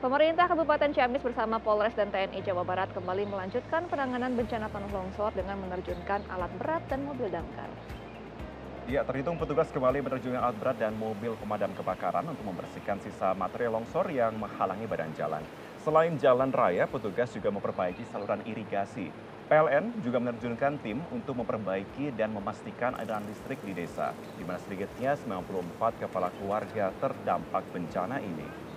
Pemerintah Kabupaten Ciamis bersama Polres dan TNI Jawa Barat kembali melanjutkan penanganan bencana tanah longsor dengan menerjunkan alat berat dan mobil damkar. Ya, terhitung petugas kembali menerjunkan alat berat dan mobil pemadam kebakaran untuk membersihkan sisa material longsor yang menghalangi badan jalan. Selain jalan raya, petugas juga memperbaiki saluran irigasi. PLN juga menerjunkan tim untuk memperbaiki dan memastikan aliran listrik di desa, di mana sedikitnya 94 kepala keluarga terdampak bencana ini.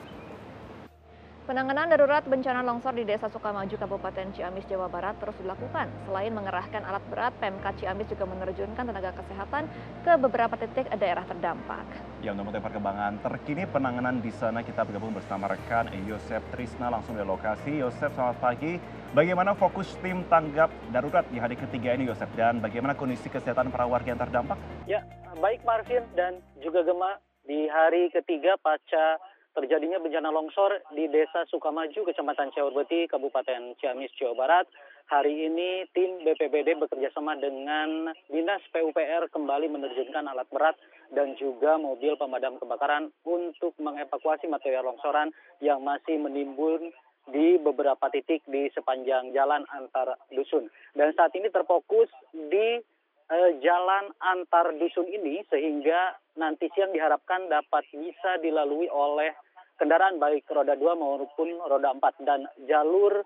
Penanganan darurat bencana longsor di Desa Sukamaju, Kabupaten Ciamis, Jawa Barat terus dilakukan. Selain mengerahkan alat berat, Pemkot Ciamis juga menerjunkan tenaga kesehatan ke beberapa titik daerah terdampak. Ya, untuk mengetahui perkembangan terkini penanganan di sana, kita bergabung bersama rekan Yosef Trisna langsung di lokasi. Yosef, selamat pagi. Bagaimana fokus tim tanggap darurat di hari ketiga ini, Yosef? Dan bagaimana kondisi kesehatan para warga yang terdampak? Ya, baik Marvin dan juga Gema. Di hari ketiga pasca terjadinya bencana longsor di Desa Sukamaju, Kecamatan Ciaurbeti, Kabupaten Ciamis, Jawa Barat. Hari ini tim BPBD bekerjasama dengan Dinas PUPR kembali menerjunkan alat berat dan juga mobil pemadam kebakaran untuk mengevakuasi material longsoran yang masih menimbun di beberapa titik di sepanjang jalan antar dusun. Dan saat ini terfokus di eh, jalan antar dusun ini sehingga nanti siang diharapkan dapat bisa dilalui oleh kendaraan baik roda dua maupun roda empat dan jalur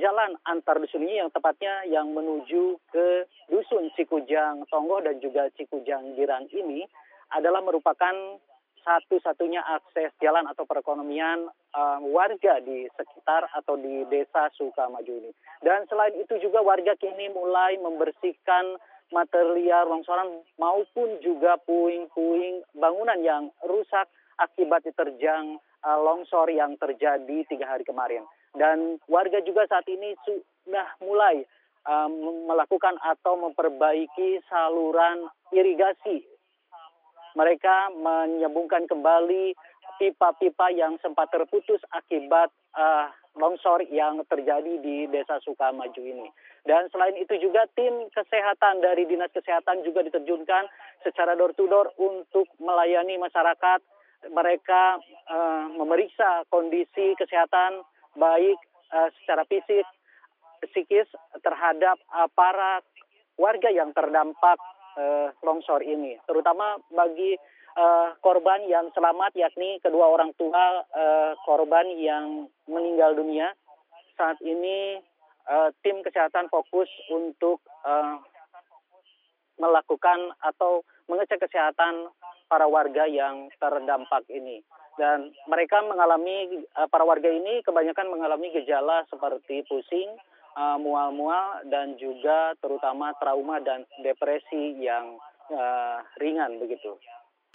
jalan antar dusun ini yang tepatnya yang menuju ke dusun Cikujang Tonggo dan juga Cikujang Girang ini adalah merupakan satu-satunya akses jalan atau perekonomian uh, warga di sekitar atau di desa Sukamaju ini. Dan selain itu juga warga kini mulai membersihkan material longsoran maupun juga puing-puing bangunan yang rusak akibat diterjang uh, longsor yang terjadi tiga hari kemarin. Dan warga juga saat ini sudah mulai um, melakukan atau memperbaiki saluran irigasi. Mereka menyambungkan kembali pipa-pipa yang sempat terputus akibat uh, longsor yang terjadi di Desa Sukamaju ini. Dan selain itu juga tim kesehatan dari Dinas Kesehatan juga diterjunkan secara door to door untuk melayani masyarakat. Mereka uh, memeriksa kondisi kesehatan baik uh, secara fisik, psikis terhadap uh, para warga yang terdampak uh, longsor ini, terutama bagi uh, korban yang selamat yakni kedua orang tua uh, korban yang meninggal dunia. Saat ini tim kesehatan fokus untuk uh, melakukan atau mengecek kesehatan para warga yang terdampak ini. Dan mereka mengalami, uh, para warga ini kebanyakan mengalami gejala seperti pusing, mual-mual, dan juga terutama trauma dan depresi yang ringan begitu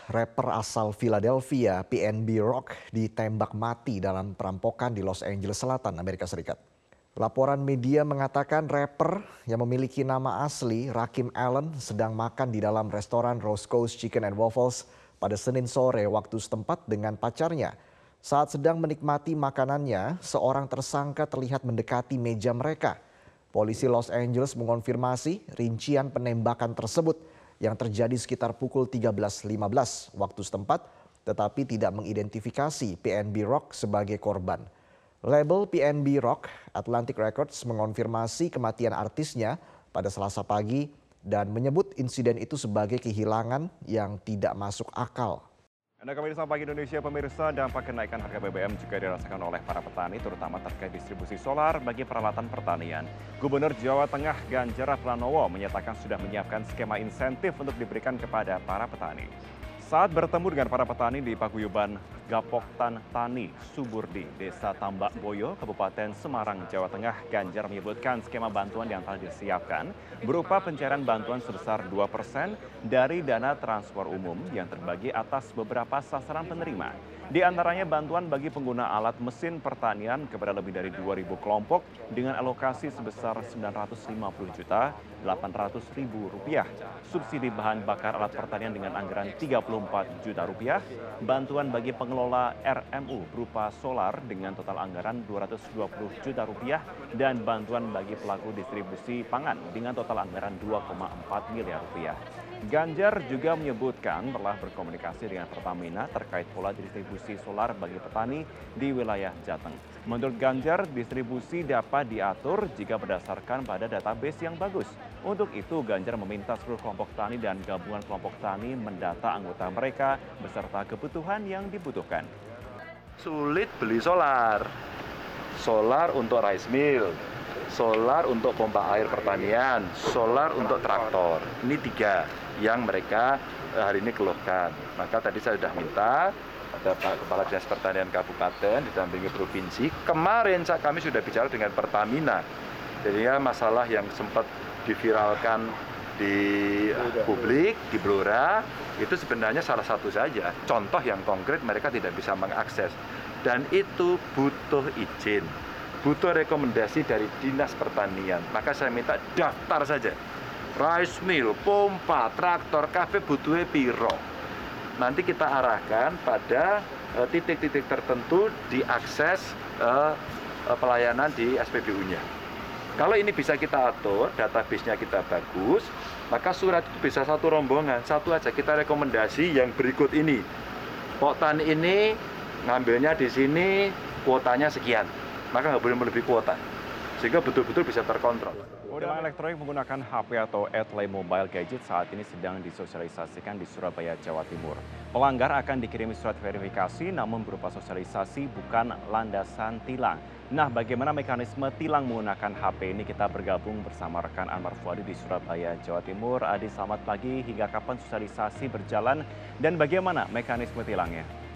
rapper asal Philadelphia PNB Rock ditembak mati dalam perampokan di Los Angeles Selatan, Amerika Serikat. Laporan media mengatakan rapper yang memiliki nama asli Rakim Allen sedang makan di dalam restoran Roscoe's Chicken and Waffles pada Senin sore waktu setempat dengan pacarnya. Saat sedang menikmati makanannya, seorang tersangka terlihat mendekati meja mereka. Polisi Los Angeles mengonfirmasi rincian penembakan tersebut yang terjadi sekitar pukul 13.15 waktu setempat tetapi tidak mengidentifikasi PNB Rock sebagai korban. Label PNB Rock Atlantic Records mengonfirmasi kematian artisnya pada selasa pagi dan menyebut insiden itu sebagai kehilangan yang tidak masuk akal. Anda kembali sama pagi Indonesia pemirsa, dampak kenaikan harga BBM juga dirasakan oleh para petani terutama terkait distribusi solar bagi peralatan pertanian. Gubernur Jawa Tengah Ganjar Pranowo menyatakan sudah menyiapkan skema insentif untuk diberikan kepada para petani. Saat bertemu dengan para petani di Paguyuban Gapoktan Tani, Suburdi, Desa Tambak Boyo, Kabupaten Semarang, Jawa Tengah, Ganjar menyebutkan skema bantuan yang telah disiapkan berupa pencairan bantuan sebesar 2% dari dana transport umum yang terbagi atas beberapa sasaran penerima. Di antaranya bantuan bagi pengguna alat mesin pertanian kepada lebih dari 2.000 kelompok dengan alokasi sebesar 950 juta 800 ribu rupiah. Subsidi bahan bakar alat pertanian dengan anggaran 34 juta rupiah. Bantuan bagi pengelola RMU berupa solar dengan total anggaran 220 juta rupiah. Dan bantuan bagi pelaku distribusi pangan dengan total anggaran 2,4 miliar rupiah. Ganjar juga menyebutkan telah berkomunikasi dengan Pertamina terkait pola distribusi solar bagi petani di wilayah Jateng. Menurut Ganjar, distribusi dapat diatur jika berdasarkan pada database yang bagus. Untuk itu, Ganjar meminta seluruh kelompok tani dan gabungan kelompok tani mendata anggota mereka beserta kebutuhan yang dibutuhkan. Sulit beli solar. Solar untuk rice mill, solar untuk pompa air pertanian, solar untuk traktor. Ini tiga yang mereka eh, hari ini keluhkan. Maka tadi saya sudah minta ada Pak Kepala Dinas Pertanian Kabupaten didampingi provinsi. Kemarin kami sudah bicara dengan Pertamina. Jadi ya masalah yang sempat diviralkan di publik, di Blora, itu sebenarnya salah satu saja. Contoh yang konkret mereka tidak bisa mengakses. Dan itu butuh izin, butuh rekomendasi dari Dinas Pertanian. Maka saya minta daftar saja. Rice mill, pompa, traktor, kafe butuhnya piro. Nanti kita arahkan pada eh, titik-titik tertentu diakses uh, pelayanan di SPBU-nya. Kalau ini bisa kita atur, database-nya kita bagus, maka surat itu bisa satu rombongan, satu aja kita rekomendasi yang berikut ini. Pok tani ini ngambilnya di sini kuotanya sekian, maka nggak boleh melebihi kuota, sehingga betul-betul bisa terkontrol. Tilang elektronik menggunakan HP atau etle mobile gadget saat ini sedang disosialisasikan di Surabaya, Jawa Timur. Pelanggar akan dikirimi surat verifikasi namun berupa sosialisasi bukan landasan tilang. Nah, bagaimana mekanisme tilang menggunakan HP ini kita bergabung bersama rekan Anwar Fuadi di Surabaya, Jawa Timur. Adi, selamat pagi. Hingga kapan sosialisasi berjalan dan bagaimana mekanisme tilangnya?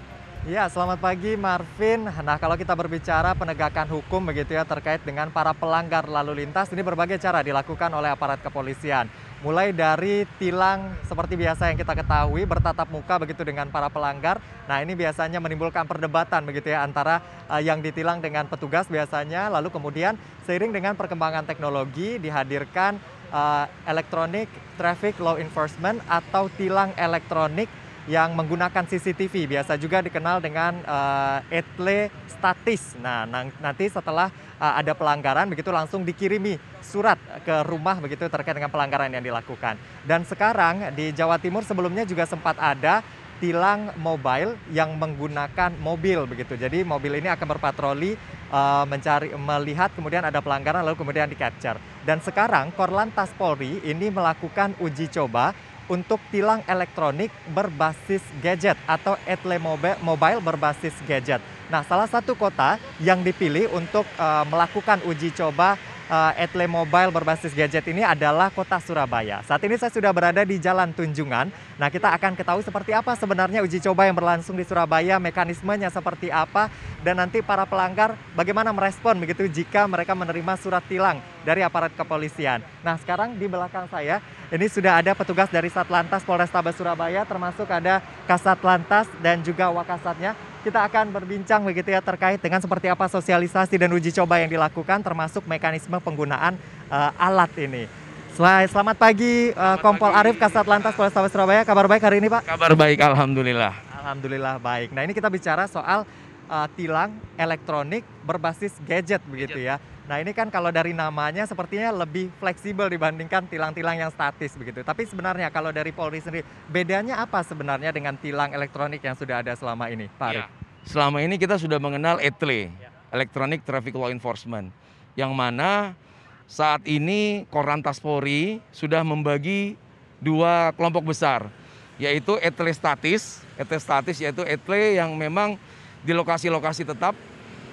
Ya, selamat pagi Marvin. Nah, kalau kita berbicara penegakan hukum begitu ya terkait dengan para pelanggar lalu lintas, ini berbagai cara dilakukan oleh aparat kepolisian. Mulai dari tilang seperti biasa yang kita ketahui bertatap muka begitu dengan para pelanggar. Nah, ini biasanya menimbulkan perdebatan begitu ya antara uh, yang ditilang dengan petugas biasanya lalu kemudian seiring dengan perkembangan teknologi dihadirkan uh, electronic traffic law enforcement atau tilang elektronik yang menggunakan CCTV biasa juga dikenal dengan uh, etle statis. Nah, nanti setelah uh, ada pelanggaran begitu langsung dikirimi surat ke rumah begitu terkait dengan pelanggaran yang dilakukan. Dan sekarang di Jawa Timur sebelumnya juga sempat ada tilang mobile yang menggunakan mobil begitu. Jadi mobil ini akan berpatroli uh, mencari melihat kemudian ada pelanggaran lalu kemudian di capture. Dan sekarang Korlantas Polri ini melakukan uji coba untuk tilang elektronik berbasis gadget atau etle mobile berbasis gadget. Nah, salah satu kota yang dipilih untuk uh, melakukan uji coba uh, etle mobile berbasis gadget ini adalah kota Surabaya. Saat ini saya sudah berada di Jalan Tunjungan. Nah, kita akan ketahui seperti apa sebenarnya uji coba yang berlangsung di Surabaya, mekanismenya seperti apa, dan nanti para pelanggar bagaimana merespon begitu jika mereka menerima surat tilang dari aparat kepolisian. Nah, sekarang di belakang saya ini sudah ada petugas dari Satlantas Polrestabes Surabaya termasuk ada Kasat Lantas dan juga Wakasatnya. Kita akan berbincang begitu ya terkait dengan seperti apa sosialisasi dan uji coba yang dilakukan termasuk mekanisme penggunaan uh, alat ini. Selamat pagi uh, Kompol pagi. Arif Kasat Lantas Polrestabes Surabaya. Kabar baik hari ini, Pak? Kabar baik, alhamdulillah. Alhamdulillah baik. Nah, ini kita bicara soal uh, tilang elektronik berbasis gadget begitu gadget. ya. Nah ini kan kalau dari namanya sepertinya lebih fleksibel dibandingkan tilang-tilang yang statis begitu. Tapi sebenarnya kalau dari Polri sendiri, bedanya apa sebenarnya dengan tilang elektronik yang sudah ada selama ini, Pak Arif? Ya. Selama ini kita sudah mengenal ETLE, ya. Electronic Traffic Law Enforcement, yang mana saat ini Korlantas Polri sudah membagi dua kelompok besar, yaitu ETLE statis, ETLE statis yaitu ETLE yang memang di lokasi-lokasi tetap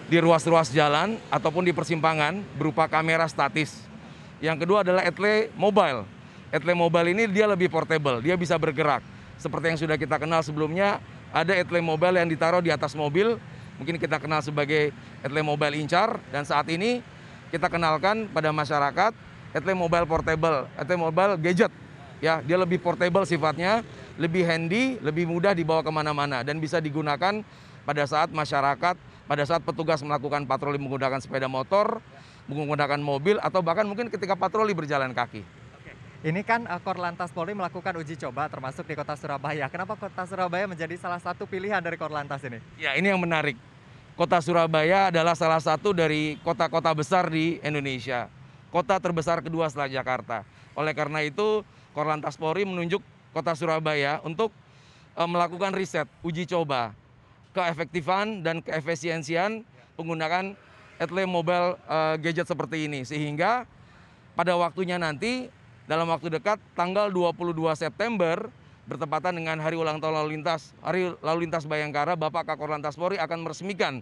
di ruas-ruas jalan ataupun di persimpangan berupa kamera statis. Yang kedua adalah etle mobile. Etle mobile ini dia lebih portable, dia bisa bergerak. Seperti yang sudah kita kenal sebelumnya, ada etle mobile yang ditaruh di atas mobil, mungkin kita kenal sebagai etle mobile incar dan saat ini kita kenalkan pada masyarakat etle mobile portable, etle mobile gadget. Ya, dia lebih portable sifatnya, lebih handy, lebih mudah dibawa ke mana-mana dan bisa digunakan pada saat masyarakat pada saat petugas melakukan patroli menggunakan sepeda motor, menggunakan mobil, atau bahkan mungkin ketika patroli berjalan kaki. Ini kan uh, Korlantas Polri melakukan uji coba termasuk di kota Surabaya. Kenapa kota Surabaya menjadi salah satu pilihan dari Korlantas ini? Ya ini yang menarik. Kota Surabaya adalah salah satu dari kota-kota besar di Indonesia. Kota terbesar kedua setelah Jakarta. Oleh karena itu Korlantas Polri menunjuk kota Surabaya untuk uh, melakukan riset, uji coba keefektifan dan keefisiensian penggunaan etle mobile uh, gadget seperti ini sehingga pada waktunya nanti dalam waktu dekat tanggal 22 September bertepatan dengan hari ulang tahun lalu lintas hari lalu lintas Bayangkara Bapak Kakor Lantas Polri akan meresmikan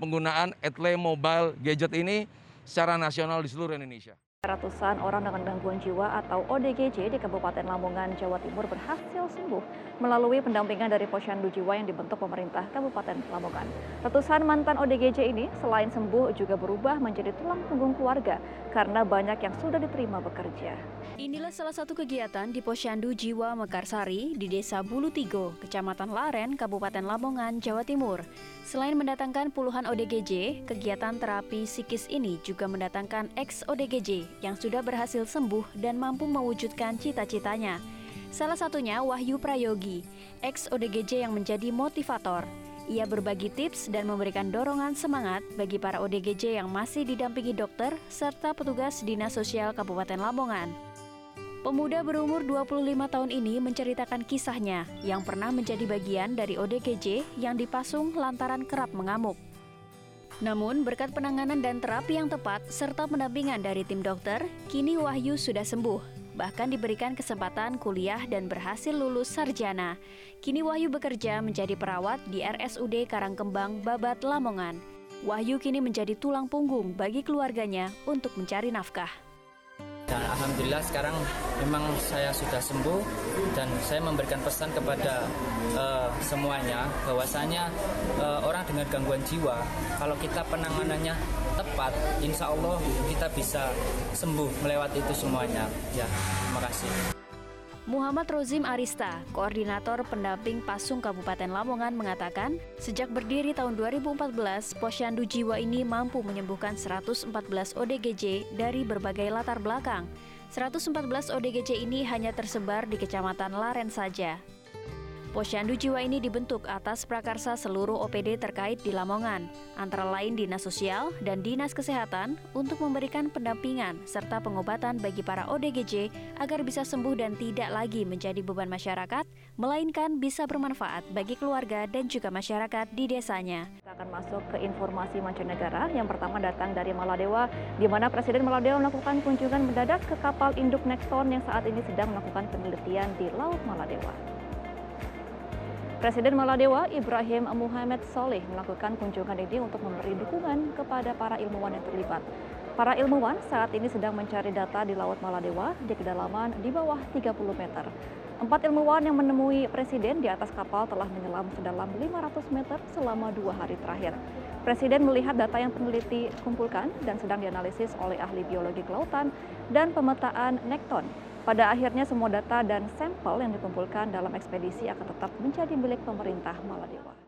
penggunaan etle mobile gadget ini secara nasional di seluruh Indonesia. Ratusan orang dengan gangguan jiwa atau ODGJ di Kabupaten Lamongan, Jawa Timur berhasil sembuh melalui pendampingan dari posyandu jiwa yang dibentuk pemerintah Kabupaten Lamongan. Ratusan mantan ODGJ ini selain sembuh juga berubah menjadi tulang punggung keluarga karena banyak yang sudah diterima bekerja. Inilah salah satu kegiatan di Posyandu Jiwa Mekarsari di Desa Bulu Tigo, Kecamatan Laren, Kabupaten Lamongan, Jawa Timur. Selain mendatangkan puluhan ODGJ, kegiatan terapi psikis ini juga mendatangkan ex-ODGJ yang sudah berhasil sembuh dan mampu mewujudkan cita-citanya. Salah satunya Wahyu Prayogi, ex-ODGJ yang menjadi motivator. Ia berbagi tips dan memberikan dorongan semangat bagi para ODGJ yang masih didampingi dokter serta petugas Dinas Sosial Kabupaten Lamongan. Pemuda berumur 25 tahun ini menceritakan kisahnya yang pernah menjadi bagian dari ODGJ yang dipasung lantaran kerap mengamuk. Namun, berkat penanganan dan terapi yang tepat serta pendampingan dari tim dokter, kini Wahyu sudah sembuh. Bahkan diberikan kesempatan kuliah dan berhasil lulus sarjana. Kini Wahyu bekerja menjadi perawat di RSUD Karangkembang, Babat, Lamongan. Wahyu kini menjadi tulang punggung bagi keluarganya untuk mencari nafkah. Dan alhamdulillah sekarang memang saya sudah sembuh dan saya memberikan pesan kepada uh, semuanya bahwasanya uh, orang dengan gangguan jiwa kalau kita penanganannya tepat, insya Allah kita bisa sembuh melewati itu semuanya. Ya, terima kasih. Muhammad Rozim Arista, Koordinator Pendamping Pasung Kabupaten Lamongan mengatakan, sejak berdiri tahun 2014, Posyandu Jiwa ini mampu menyembuhkan 114 ODGJ dari berbagai latar belakang. 114 ODGJ ini hanya tersebar di Kecamatan Laren saja. Posyandu Jiwa ini dibentuk atas prakarsa seluruh OPD terkait di Lamongan, antara lain Dinas Sosial dan Dinas Kesehatan untuk memberikan pendampingan serta pengobatan bagi para ODGJ agar bisa sembuh dan tidak lagi menjadi beban masyarakat, melainkan bisa bermanfaat bagi keluarga dan juga masyarakat di desanya. Kita akan masuk ke informasi mancanegara. Yang pertama datang dari Maladewa, di mana Presiden Maladewa melakukan kunjungan mendadak ke kapal induk Nexton yang saat ini sedang melakukan penelitian di Laut Maladewa. Presiden Maladewa Ibrahim Muhammad Soleh melakukan kunjungan ini untuk memberi dukungan kepada para ilmuwan yang terlibat. Para ilmuwan saat ini sedang mencari data di Laut Maladewa di kedalaman di bawah 30 meter. Empat ilmuwan yang menemui Presiden di atas kapal telah menyelam sedalam 500 meter selama dua hari terakhir. Presiden melihat data yang peneliti kumpulkan dan sedang dianalisis oleh ahli biologi kelautan dan pemetaan nekton pada akhirnya semua data dan sampel yang dikumpulkan dalam ekspedisi akan tetap menjadi milik pemerintah Maladewa.